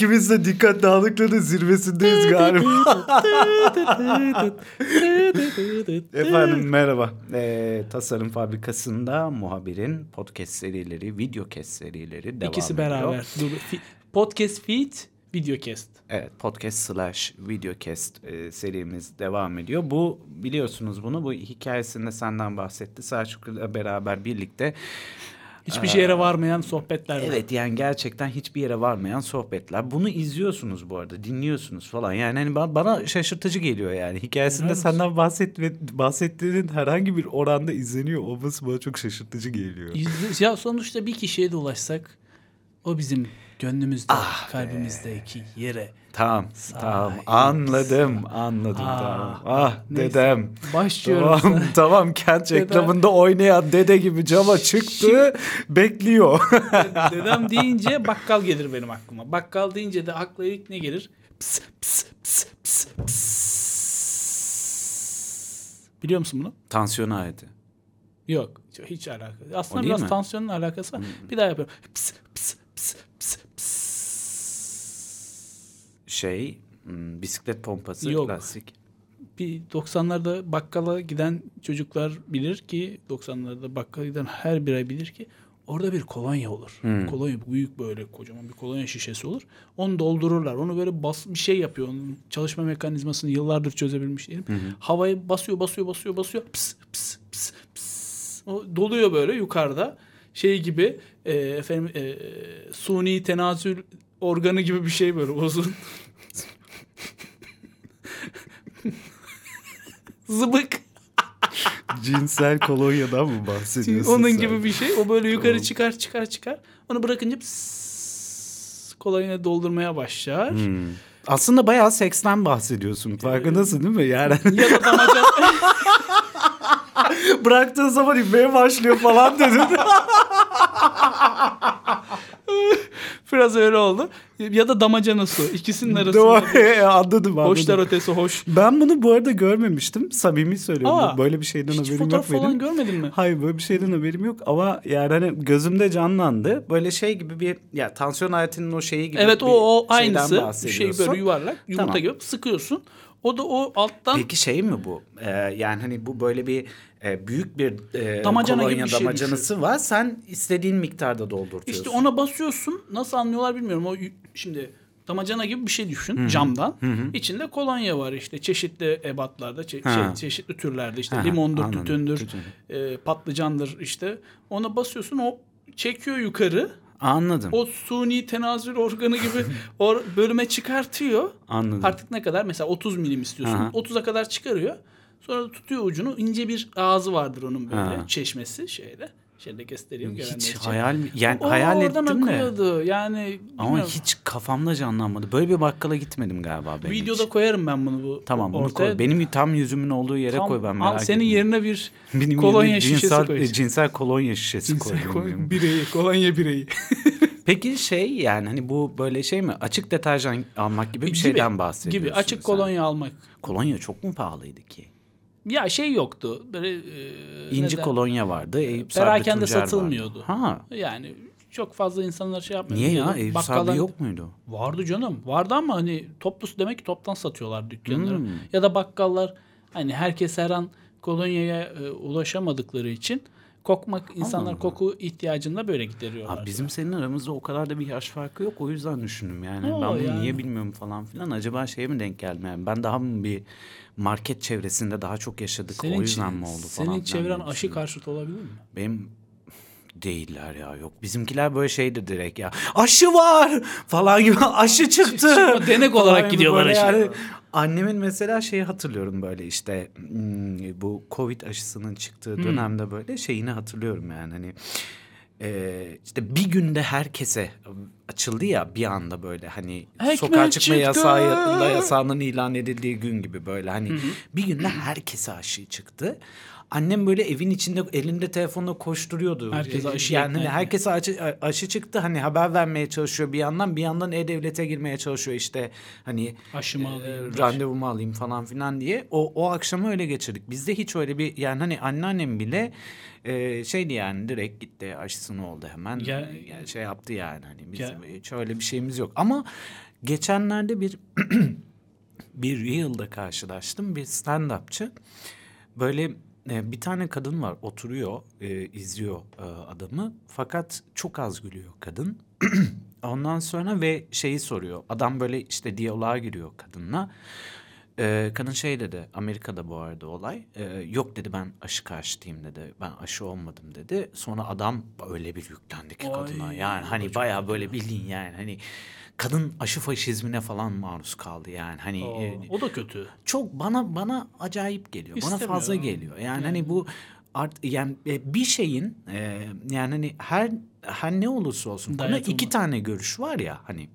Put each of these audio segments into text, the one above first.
İkimiz de dikkat dağınıklığının zirvesindeyiz galiba. Efendim merhaba. Ee, Tasarım Fabrikası'nda muhabirin podcast serileri, video kes serileri devam İkisi ediyor. beraber. Podcast feed, video cast. Evet podcast slash videocast e, serimiz devam ediyor. Bu biliyorsunuz bunu bu hikayesinde senden bahsetti. Selçuk'la beraber birlikte Hiçbir yere varmayan sohbetler var. Evet yani gerçekten hiçbir yere varmayan sohbetler. Bunu izliyorsunuz bu arada, dinliyorsunuz falan. Yani hani ba- bana şaşırtıcı geliyor yani. Hikayesinde olsun. senden bahset bahsettiğinin herhangi bir oranda izleniyor olması bana çok şaşırtıcı geliyor. Ya sonuçta bir kişiye de ulaşsak o bizim gönlümüzde, Ah be. kalbimizdeki yere. Tamam, tamam. Sahibiz. Anladım, anladım. Ah, tamam. Ah neyse. dedem. Başlıyorum. Tamam, tamam. Kent Dedem. reklamında oynayan dede gibi cama çıktı, bekliyor. Dedem deyince bakkal gelir benim aklıma. Bakkal deyince de akla ilk ne gelir? Pıs, pıs, pıs, pıs, pıs. Biliyor musun bunu? Tansiyon aleti. Yok. Hiç, alakası. Aslında biraz mi? tansiyonla alakası var. Bir daha yapıyorum. Pıs, pıs, pıs. Şey, hmm, bisiklet pompası, Yok. lastik. bir 90'larda bakkala giden çocuklar bilir ki 90'larda bakkala giden her birey bilir ki orada bir kolonya olur. Hmm. Kolonya büyük böyle kocaman bir kolonya şişesi olur. Onu doldururlar. Onu böyle bas bir şey yapıyor. Onun çalışma mekanizmasını yıllardır çözebilmiş değilim. Havayı basıyor, basıyor, basıyor, basıyor. Pıs, pıs, pıs, pıs. O doluyor böyle yukarıda. Şey gibi e, efendim e, suni tenasül organı gibi bir şey böyle uzun. Zıbık. Cinsel kolonyadan mı bahsediyorsun Onun sen? gibi bir şey. O böyle yukarı Tamam. çıkar çıkar çıkar. Onu bırakınca pıs, kolonya doldurmaya başlar. Hmm. Aslında bayağı seksten bahsediyorsun. Farkındasın değil mi? Yani ya da damacana bıraktığın zaman inmeye başlıyor falan dedin. biraz öyle oldu. Ya da damacana su. İkisinin arasında. Anladım anladım. Hoşlar ötesi hoş. Ben bunu bu arada görmemiştim. Samimi söylüyorum. Aa, böyle bir şeyden Hiç haberim fotoğraf yok falan benim. görmedin mi? Hayır böyle bir şeyden haberim yok ama yani hani gözümde canlandı. Böyle şey gibi bir ya tansiyon aletinin o şeyi gibi Evet o, bir o şeyden aynısı. Şey böyle yuvarlak yumurta Tamam. gibi sıkıyorsun. O da o alttan Peki şey mi bu? Ee, yani hani bu böyle bir e, büyük bir e, Damacana gibi kolonya bir şey damacanası var. Sen istediğin miktarda doldurtuyorsun. İşte ona basıyorsun. Nasıl anlıyorlar bilmiyorum. O şimdi damacana gibi bir şey düşün camdan. İçinde kolonya var işte çeşitli ebatlarda, çe- şey, çeşitli türlerde işte Ha, limondur, anladım. tütündür, Tütün. e, patlıcandır işte. Ona basıyorsun o çekiyor yukarı. Anladım. O suni tenasül organı gibi o bölüme çıkartıyor. Anladım. Artık ne kadar? Mesela 30 milim istiyorsun. Aha. 30'a kadar çıkarıyor. Sonra tutuyor ucunu. ince bir ağzı vardır onun böyle. Ha. Çeşmesi şeyde. Şöyle göstereyim görenler hiç için. hayal yani O hayal ettim de. akıyordu. Yani Ama bilmiyorum. hiç kafamda canlanmadı. Böyle bir bakkala gitmedim galiba benim videoda hiç. koyarım ben bunu bu Tamam bunu ortaya. koy. Benim tam yüzümün olduğu yere Tam- koy ben al merak senin ettim. yerine bir Benim kolonya şişesi cinsel, koyacağım. cinsel kolonya şişesi Cinsel kolonya bireyi, kolonya bireyi. Peki şey yani hani bu böyle şey mi? Açık deterjan almak gibi bir şeyden bahsediyorsun. Gibi açık sen. kolonya almak. Kolonya çok mu pahalıydı ki? Ya şey yoktu. Böyle e, İnci neden? kolonya vardı. Eyüp Sabri Perakende satılmıyordu. Vardı. Ha. Yani çok fazla insanlar şey yapmıyor. Niye ya? Eyüp Sabri yok muydu? Vardı canım. Vardı ama hani toplu demek ki toptan satıyorlar dükkanlara. Hmm. Ya da bakkallar hani herkes her an kolonyaya e, ulaşamadıkları için kokmak insanlar Allah. koku ihtiyacını da böyle gideriyorlar. Abi bizim senin aramızda o kadar da bir yaş farkı yok. O yüzden düşündüm yani. Oo, ben bunu yani. niye bilmiyorum falan filan. Acaba şeye mi denk geldi? Yani ben daha mı bir market çevresinde daha çok yaşadık. o yüzden mi oldu falan. Senin çevren aşı karşıtı olabilir mi? Benim değiller ya yok. Bizimkiler böyle şeydi direkt ya. Aşı var falan gibi aşı çıktı. Çıkma, denek olarak gidiyorlar aşı. annemin mesela şeyi hatırlıyorum böyle işte hmm, bu Covid aşısının çıktığı dönemde böyle şeyini hatırlıyorum yani hani e, işte bir günde herkese açıldı ya bir anda böyle hani Ekmek sokağa çıkma yasağı yasağının ilan edildiği gün gibi böyle hani bir günde herkese aşı çıktı. Annem böyle evin içinde elinde telefonla koşturuyordu. Herkese aşı yani hani herkese aşı, aşı çıktı hani haber vermeye çalışıyor bir yandan bir yandan e-devlete girmeye çalışıyor işte hani Aşımı e, alayım. randevumu alayım falan filan diye. O, o akşamı öyle geçirdik. Bizde hiç öyle bir yani hani anneannem bile e, şeydi yani direkt gitti aşısını oldu hemen. Ya- Yani şey yaptı yani hani bizim Ya- hiç öyle bir şeyimiz yok. Ama geçenlerde bir bir Reel'da karşılaştım. Bir stand-upçı. Böyle e, bir tane kadın var oturuyor e, izliyor e, adamı. Fakat çok az gülüyor kadın. Ondan sonra ve şeyi soruyor. Adam böyle işte diyaloğa giriyor kadınla. Ee, kadın şey dedi Amerika'da bu arada olay Ee, yok dedi ben aşı karşıtıyım dedi ben aşı olmadım dedi sonra adam öyle bir yüklendi ki kadına Ay, yani hani çok bayağı böyle bildiğin yani hani kadın aşı faşizmine falan maruz kaldı yani. Hani O, e, o da kötü. çok bana bana acayip geliyor. Bana fazla geliyor. Yani hani bu art yani e, bir şeyin e, yani hani her her ne olursa olsun Dayatılma. iki tane görüş var ya hani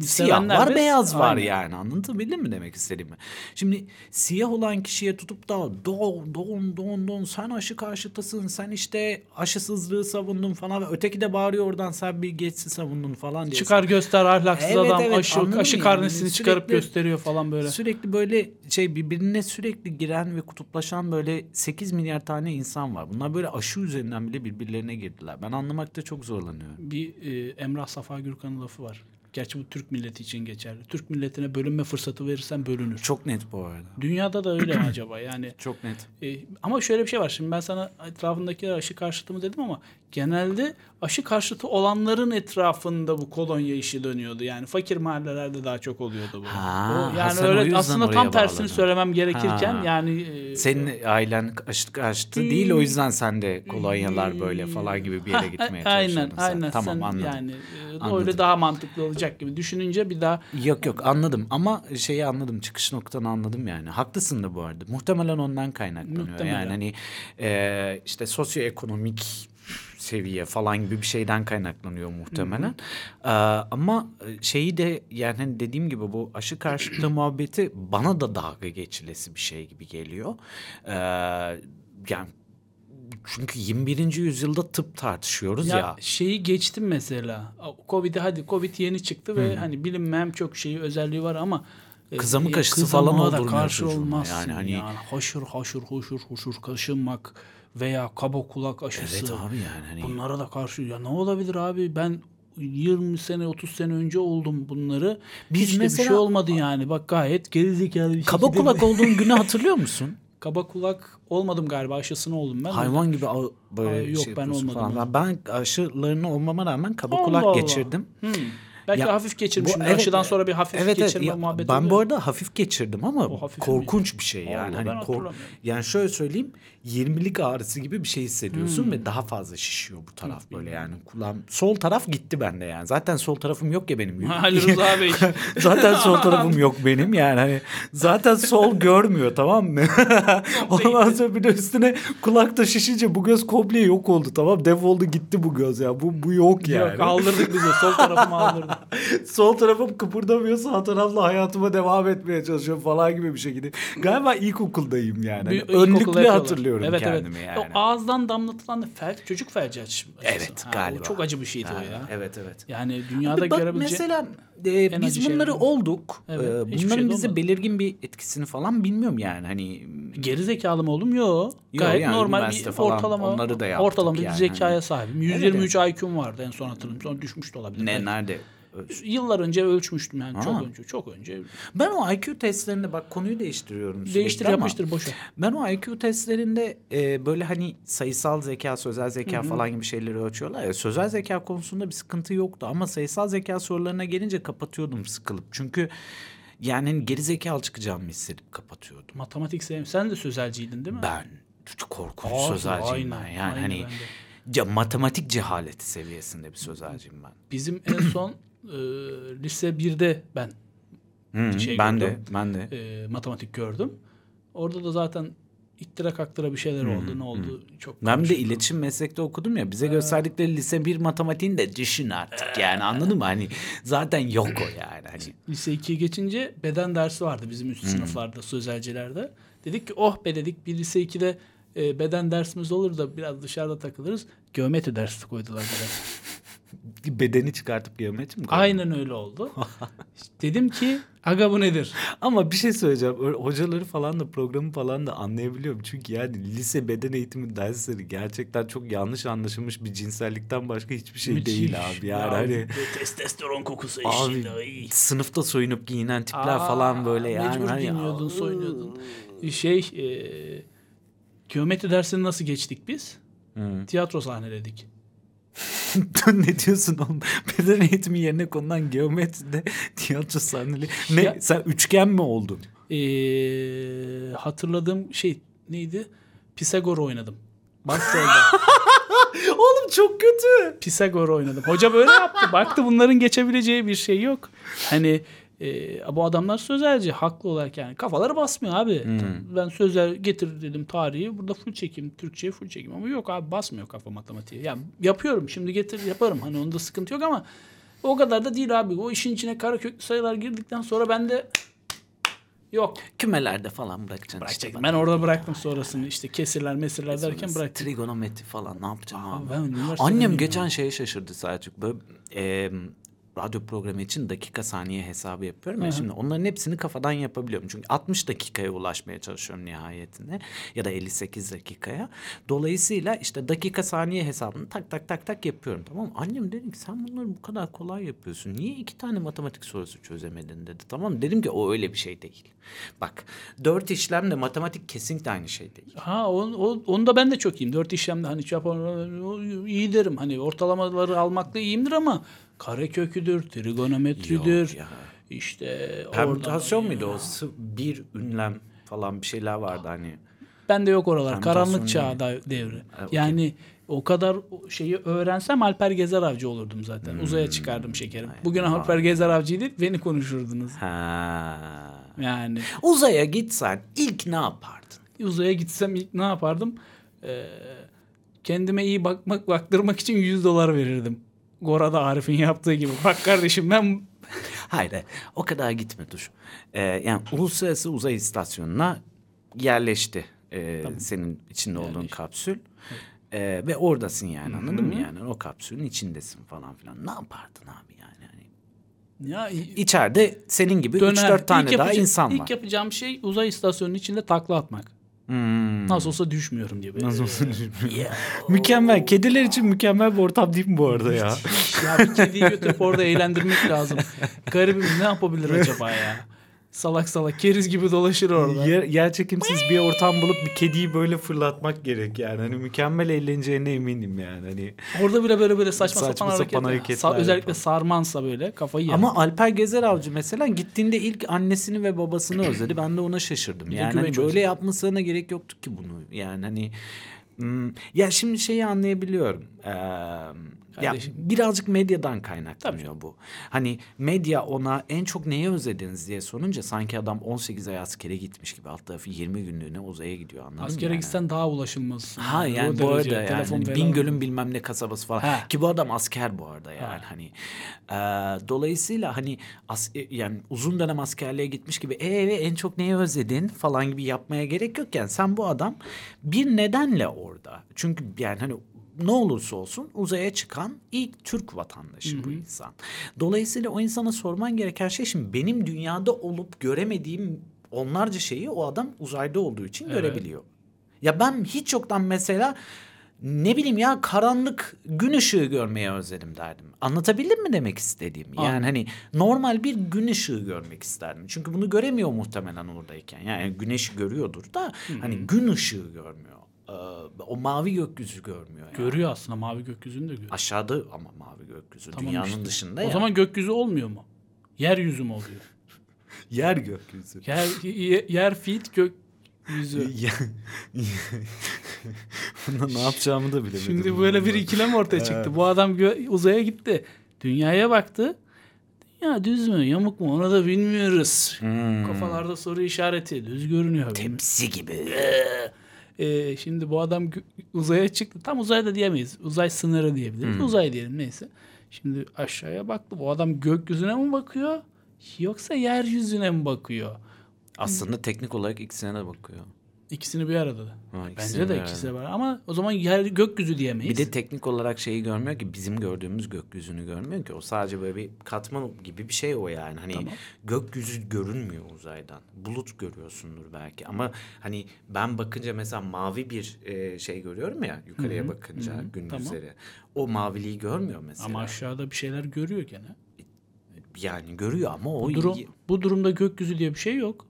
siyah var beyaz var Aynen. yani anlatabildim mi demek istediğimi? Şimdi siyah olan kişiye tutup da don don don don sen aşı karşıtasın sen işte aşısızlığı savundun falan ve öteki de bağırıyor oradan sen bir geçsi savundun falan diye. Çıkar göster ahlaksız Evet, adam evet, aşı, aşı mı? karnesini Yani çıkarıp sürekli- gösteriyor falan böyle. Sürekli böyle şey birbirine sürekli giren ve kutuplaşan böyle 8 milyar tane insan var. Bunlar böyle aşı üzerinden bile birbirlerine girdiler. Ben anlamakta çok zorlanıyorum. Bir e, Emrah Safa Gürkan'ın lafı var. Gerçi bu Türk milleti için geçerli. Türk milletine bölünme fırsatı verirsen bölünür. Çok net bu arada. Dünyada da öyle mi acaba? Yani Çok net. e, ama şöyle bir şey var. Şimdi ben sana etrafındakiler aşı karşıtı mı dedim ama genelde aşı karşıtı olanların etrafında bu kolonya işi dönüyordu. Yani fakir mahallelerde daha çok oluyordu bu. Ha, O, yani öyle aslında tam tersini bağladın. söylemem gerekirken Ha. yani e, Senin ailen aşı karşıtı değil o yüzden sen de kolonyalar böyle falan gibi bir yere Ha, gitmeye aynen, çalışıyordun sen. aynen. Tamam Sen anladım. Yani e, öyle daha mantıklı olacak gibi düşününce bir daha Yok yok anladım ama şeyi anladım çıkış noktanı anladım yani. Haklısın da bu arada. Muhtemelen ondan kaynaklanıyor. Muhtemelen. Yani hani e, işte sosyoekonomik seviye falan gibi bir şeyden kaynaklanıyor muhtemelen. E, ama şeyi de yani hani dediğim gibi bu aşı karşıtı muhabbeti bana da dalga geçilesi bir şey gibi geliyor. E, yani çünkü 21. yüzyılda tıp tartışıyoruz ya. Ya, şeyi geçtim mesela. Covid'i hadi Covid yeni çıktı ve hani bilinmeyen çok şeyi özelliği var ama e, Kızamık e, aşısı kızamığa falan oldurmuyor karşı olmazsın. Yani hani- yani haşır haşır hoşur hoşur kaşınmak veya kaba kulak aşısı. Evet abi yani hani. Bunlara da karşı ya ne olabilir abi ben 20 sene 30 sene önce oldum bunları. Biz Hiç de bir mesela- şey olmadı yani. Bak gayet gerizekalı bir Kaba şekilde- kulak olduğun günü hatırlıyor musun? Kaba kulak olmadım galiba aşısını oldum ben. Hayvan gibi av- böyle Ay, yok, şey ben olmadım falan. Ben aşılarını olmama rağmen kaba Allah kulak Allah. geçirdim. Hmm. Belki Ya, hafif geçirmişim. Bu- evet, Aşıdan sonra bir hafif evet, evet. geçirme Ya, muhabbeti Ben oluyor. bu arada hafif geçirdim ama hafif korkunç bir şey yani. Allah, hani kor- yani şöyle söyleyeyim 20'lik ağrısı gibi bir şey hissediyorsun Hmm. ve daha fazla şişiyor bu taraf böyle yani. Kulağım sol taraf gitti bende yani. Zaten sol tarafım yok ya benim. Ali Rıza Bey. zaten sol tarafım yok benim yani hani zaten sol görmüyor tamam mı? Ondan sonra bir de üstüne kulakta şişince bu göz komple yok oldu tamam defoldu gitti bu göz ya bu bu yok yani. Yok aldırdık bize. Sol tarafımı aldırdık. Sol tarafım kıpırdamıyor sağ tarafla hayatıma devam etmeye çalışıyorum falan gibi bir şekilde. Galiba ilkokuldayım yani. Hani Bir yapıyorlar. hatırlıyorum evet, kendimi evet. yani. O ağızdan damlatılan da fel, çocuk felci aşısı. Evet, Ha, galiba. Çok acı bir şeydi Ha, o ya. Evet evet. Yani dünyada Abi bak görebileceğin... mesela e, biz acı bunları şeyler. olduk. Evet, Ee, bunların şey bize olmadı. belirgin bir etkisini falan bilmiyorum yani. Hani Geri zekalı mı oğlum? Yok. Gayet yani normal bir falan ortalama. onları da yaptık ortalama bir yani. zekaya Hani- sahibim. 123 IQ'm vardı en son hatırlıyorum. Sonra düşmüş de olabilir. ne Belki. nerede? Yıllar önce ölçmüştüm yani Ha. çok önce çok önce. Ben o IQ testlerinde bak konuyu değiştiriyorum sürekli Değiştir ama yapıştır boşa. Ben o IQ testlerinde e, böyle hani sayısal zeka, sözel zeka falan gibi şeyleri ölçüyorlar ya. Sözel zeka konusunda bir sıkıntı yoktu ama sayısal zeka sorularına gelince kapatıyordum sıkılıp. Çünkü yani hani geri zekalı çıkacağımı hissedip kapatıyordum. Matematik sevim. Sen de sözelciydin değil mi? Ben korkunç sözelciyim ben. aynen, Yani aynen hani ben de. ce- matematik cehaleti seviyesinde bir sözelciyim ben. Bizim en son e, lise 1'de ben Hı, Şey ben de, gördüm. ben de. e, matematik gördüm. Orada da zaten ittira kaktıra bir şeyler oldu. Ne oldu? Çok Ben bir de iletişim meslekte okudum ya. Bize gösterdikleri lise 1 matematiğini de düşün artık yani anladın mı? Hani zaten yok o yani. Hani Lise 2'ye geçince beden dersi vardı bizim üst sınıflarda, sözelcilerde. Dedik ki oh be dedik bir lise 2'de e, beden dersimiz olur da biraz dışarıda takılırız. Geometri dersi koydular bize. Bedeni çıkartıp geometri mi koydun? Aynen öyle oldu. Dedim ki aga bu nedir? Ama bir şey söyleyeceğim. Öyle Hocaları falan da programı falan da anlayabiliyorum. Çünkü yani lise beden eğitimi dersleri gerçekten çok yanlış anlaşılmış bir cinsellikten başka hiçbir şey değil abi. Yani Ya, hani testosteron kokusu abi ay. sınıfta soyunup giyinen tipler Aa, falan böyle yani. Mecbur hani- giyiniyordun, soyunuyordun. Şey, e, geometri dersini nasıl geçtik biz? Hı. Tiyatro sahneledik. ne diyorsun oğlum? Beden eğitimi yerine konulan geometride tiyatro sahneli. Ne Ya- sen üçgen mi oldun? E, hatırladığım şey neydi? Pisagor oynadım. Başrolde. Oğlum çok kötü. Pisagor oynadım. Hoca böyle yaptı. Baktı bunların geçebileceği bir şey yok. Hani e, bu adamlar sözelci haklı olarak yani kafaları basmıyor abi. Ben sözel getir dedim tarihi burada full çekim Türkçe'ye full çekim ama yok abi basmıyor kafa matematiğe. Yani yapıyorum şimdi getir yaparım hani onda sıkıntı yok ama o kadar da değil abi. O işin içine kara köklü sayılar girdikten sonra ben de yok. Kümelerde falan bırakacaksın. Bırakacaktım. Ben orada bıraktım sonrasını işte kesirler mesirler derken Sonra bıraktım. Trigonometri falan ne yapacağım abi? Abi ben Annem geçen şeye şaşırdı Selçuk. Böyle e, radyo programı için dakika saniye hesabı yapıyorum ya. Şimdi onların hepsini kafadan yapabiliyorum. Çünkü 60 dakikaya ulaşmaya çalışıyorum nihayetinde. Ya da 58 dakikaya. Dolayısıyla işte dakika saniye hesabını tak tak tak tak yapıyorum. Tamam mı? Annem dedi ki sen bunları bu kadar kolay yapıyorsun. Niye iki tane matematik sorusu çözemedin dedi. Tamam? Dedim ki o öyle bir şey değil. Bak dört işlemle matematik kesinlikle aynı şey değil. Ha on, o, onda ben de çok iyiyim. Dört işlemde hani çarpma iyi derim. Hani ortalamaları almakta iyiyimdir ama kare köküdür, trigonometridir. Yok ya. İşte Permütasyon muydu o? Bir ünlem falan bir şeyler vardı hani. Bende yok oralar. Karanlık çağ değil. da- devri. Ha, okey. Yani o kadar şeyi öğrensem Alper Gezer Avcı olurdum zaten. Uzaya çıkardım şekerim. Bugün Alper Gezer Avcı'ydı beni konuşurdunuz. Ha. Yani Uzaya gitsen ilk ne yapardın? uzaya gitsem ilk ne yapardım? Ee, kendime iyi bakmak baktırmak için 100 dolar verirdim. Gora'da Arif'in yaptığı gibi. Bak kardeşim ben Hayır o kadar gitme dur. Ee, yani uluslararası uzay istasyonuna yerleşti ee, senin içinde olduğun kapsül. Ee, ve oradasın yani anladın mı yani o kapsülün içindesin falan filan. Ne yapardın abi yani? Hani ya İçeride senin gibi döner. 3-4 tane İlk daha yapacağım- insan İlk var. yapacağım şey uzay istasyonunun içinde takla atmak. Hmm. Nasıl olsa düşmüyorum diye. Nasıl olsa düşmüyorum. mükemmel. Kediler için mükemmel bir ortam değil mi bu arada ya? ya bir kediyi götürüp orada eğlendirmek lazım. Garibim ne yapabilir acaba ya? Salak salak keriz gibi dolaşır orada. Yer, yer çekimsiz bir ortam bulup bir kediyi böyle fırlatmak gerek yani. Hani mükemmel eğleneceğine eminim yani. Hani Orada bile böyle böyle saçma, Saçma sapan, sapan hareketler. hareketler Sa- özellikle yapan. sarmansa böyle kafayı yer. ama Alper Gezer Avcı mesela gittiğinde ilk annesini ve babasını özledi. Ben de ona şaşırdım. Yani hani böyle yapmasına gerek yoktu ki bunu. Yani hani hmm, ya şimdi şeyi anlayabiliyorum. Ee, ya Kardeşim. birazcık medyadan kaynaklanıyor bu. Hani medya ona en çok neyi özlediniz diye sorunca sanki adam 18 ay askere gitmiş gibi alt tarafı 20 günlüğüne uzaya gidiyor anladın mı? Askere yani? gitsen daha ulaşılmazsın. Ha O yani bu arada yani hani falan- Bingöl'ün bilmem ne kasabası falan Ha. ki bu adam asker bu arada yani Ha. hani Ee, dolayısıyla hani as- e, yani uzun dönem askerliğe gitmiş gibi e en çok neyi özledin falan gibi yapmaya gerek yokken sen bu adam bir nedenle orada çünkü yani hani ne olursa olsun uzaya çıkan ilk Türk vatandaşı bu insan. Dolayısıyla o insana sorman gereken şey şimdi benim dünyada olup göremediğim onlarca şeyi o adam uzayda olduğu için görebiliyor. Ya ben hiç yoktan mesela ne bileyim ya karanlık gün ışığı görmeye özledim derdim. Anlatabildim mi demek istediğimi? Yani Anladım. hani normal bir gün ışığı görmek isterdim. Çünkü bunu göremiyor muhtemelen oradayken. Yani güneşi görüyordur da hani gün ışığı görmüyor. Ee, o mavi gökyüzü görmüyor. Yani. Görüyor aslında mavi gökyüzünü de görüyor. Aşağıda ama mavi gökyüzü Tamam dünyanın işte. dışında O ya. zaman gökyüzü olmuyor mu? Yeryüzü mü oluyor? yer gökyüzü. Yer, ye- yer fit gökyüzü. Bunda ne yapacağımı da bilemedim. Şimdi böyle bir ikilem ortaya çıktı. Bu adam uzaya gitti. Dünyaya baktı. Dünya düz mü yamuk mu onu da bilmiyoruz. Hmm. Kafalarda soru işareti. Düz görünüyor. Tepsi gibi. Ee, şimdi bu adam uzaya çıktı. Tam uzay da diyemeyiz. Uzay sınırı diyebiliriz. Uzay diyelim neyse. Şimdi aşağıya baktı. Bu adam gökyüzüne mi bakıyor? Yoksa yeryüzüne mi bakıyor? Aslında teknik olarak ikisine de bakıyor. İkisini bir arada da. Ha, ikisini Bence de bir ikisi de var ama o zaman yer gökyüzü diyemeyiz. Bir de teknik olarak şeyi görmüyor ki bizim gördüğümüz gökyüzünü görmüyor ki. O sadece böyle bir katman gibi bir şey o yani. Hani Tamam. gökyüzü görünmüyor uzaydan. Bulut görüyorsundur belki ama hani ben bakınca mesela mavi bir e, şey görüyorum ya yukarıya bakınca gündüzleri. O maviliği görmüyor mesela. ama aşağıda bir şeyler görüyor gene. yani görüyor ama o Bu, durum, bu durumda gökyüzü diye bir şey yok.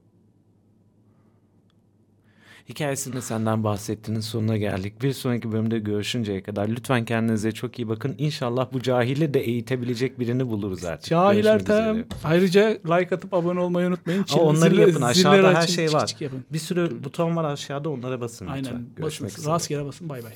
Hikayesinde senden bahsettiğinin sonuna geldik. Bir sonraki bölümde görüşünceye kadar lütfen kendinize çok iyi bakın. İnşallah bu cahili de eğitebilecek birini buluruz artık. Cahil Görüşmek Ertem. üzere. Ayrıca like atıp abone olmayı unutmayın. Ama onları Zille- yapın. Aşağıda her şey çık var. çık yapın. Bir sürü buton var aşağıda onlara basın lütfen. Aynen. Görüşmek Basın. Rastgele basın. Bay bay.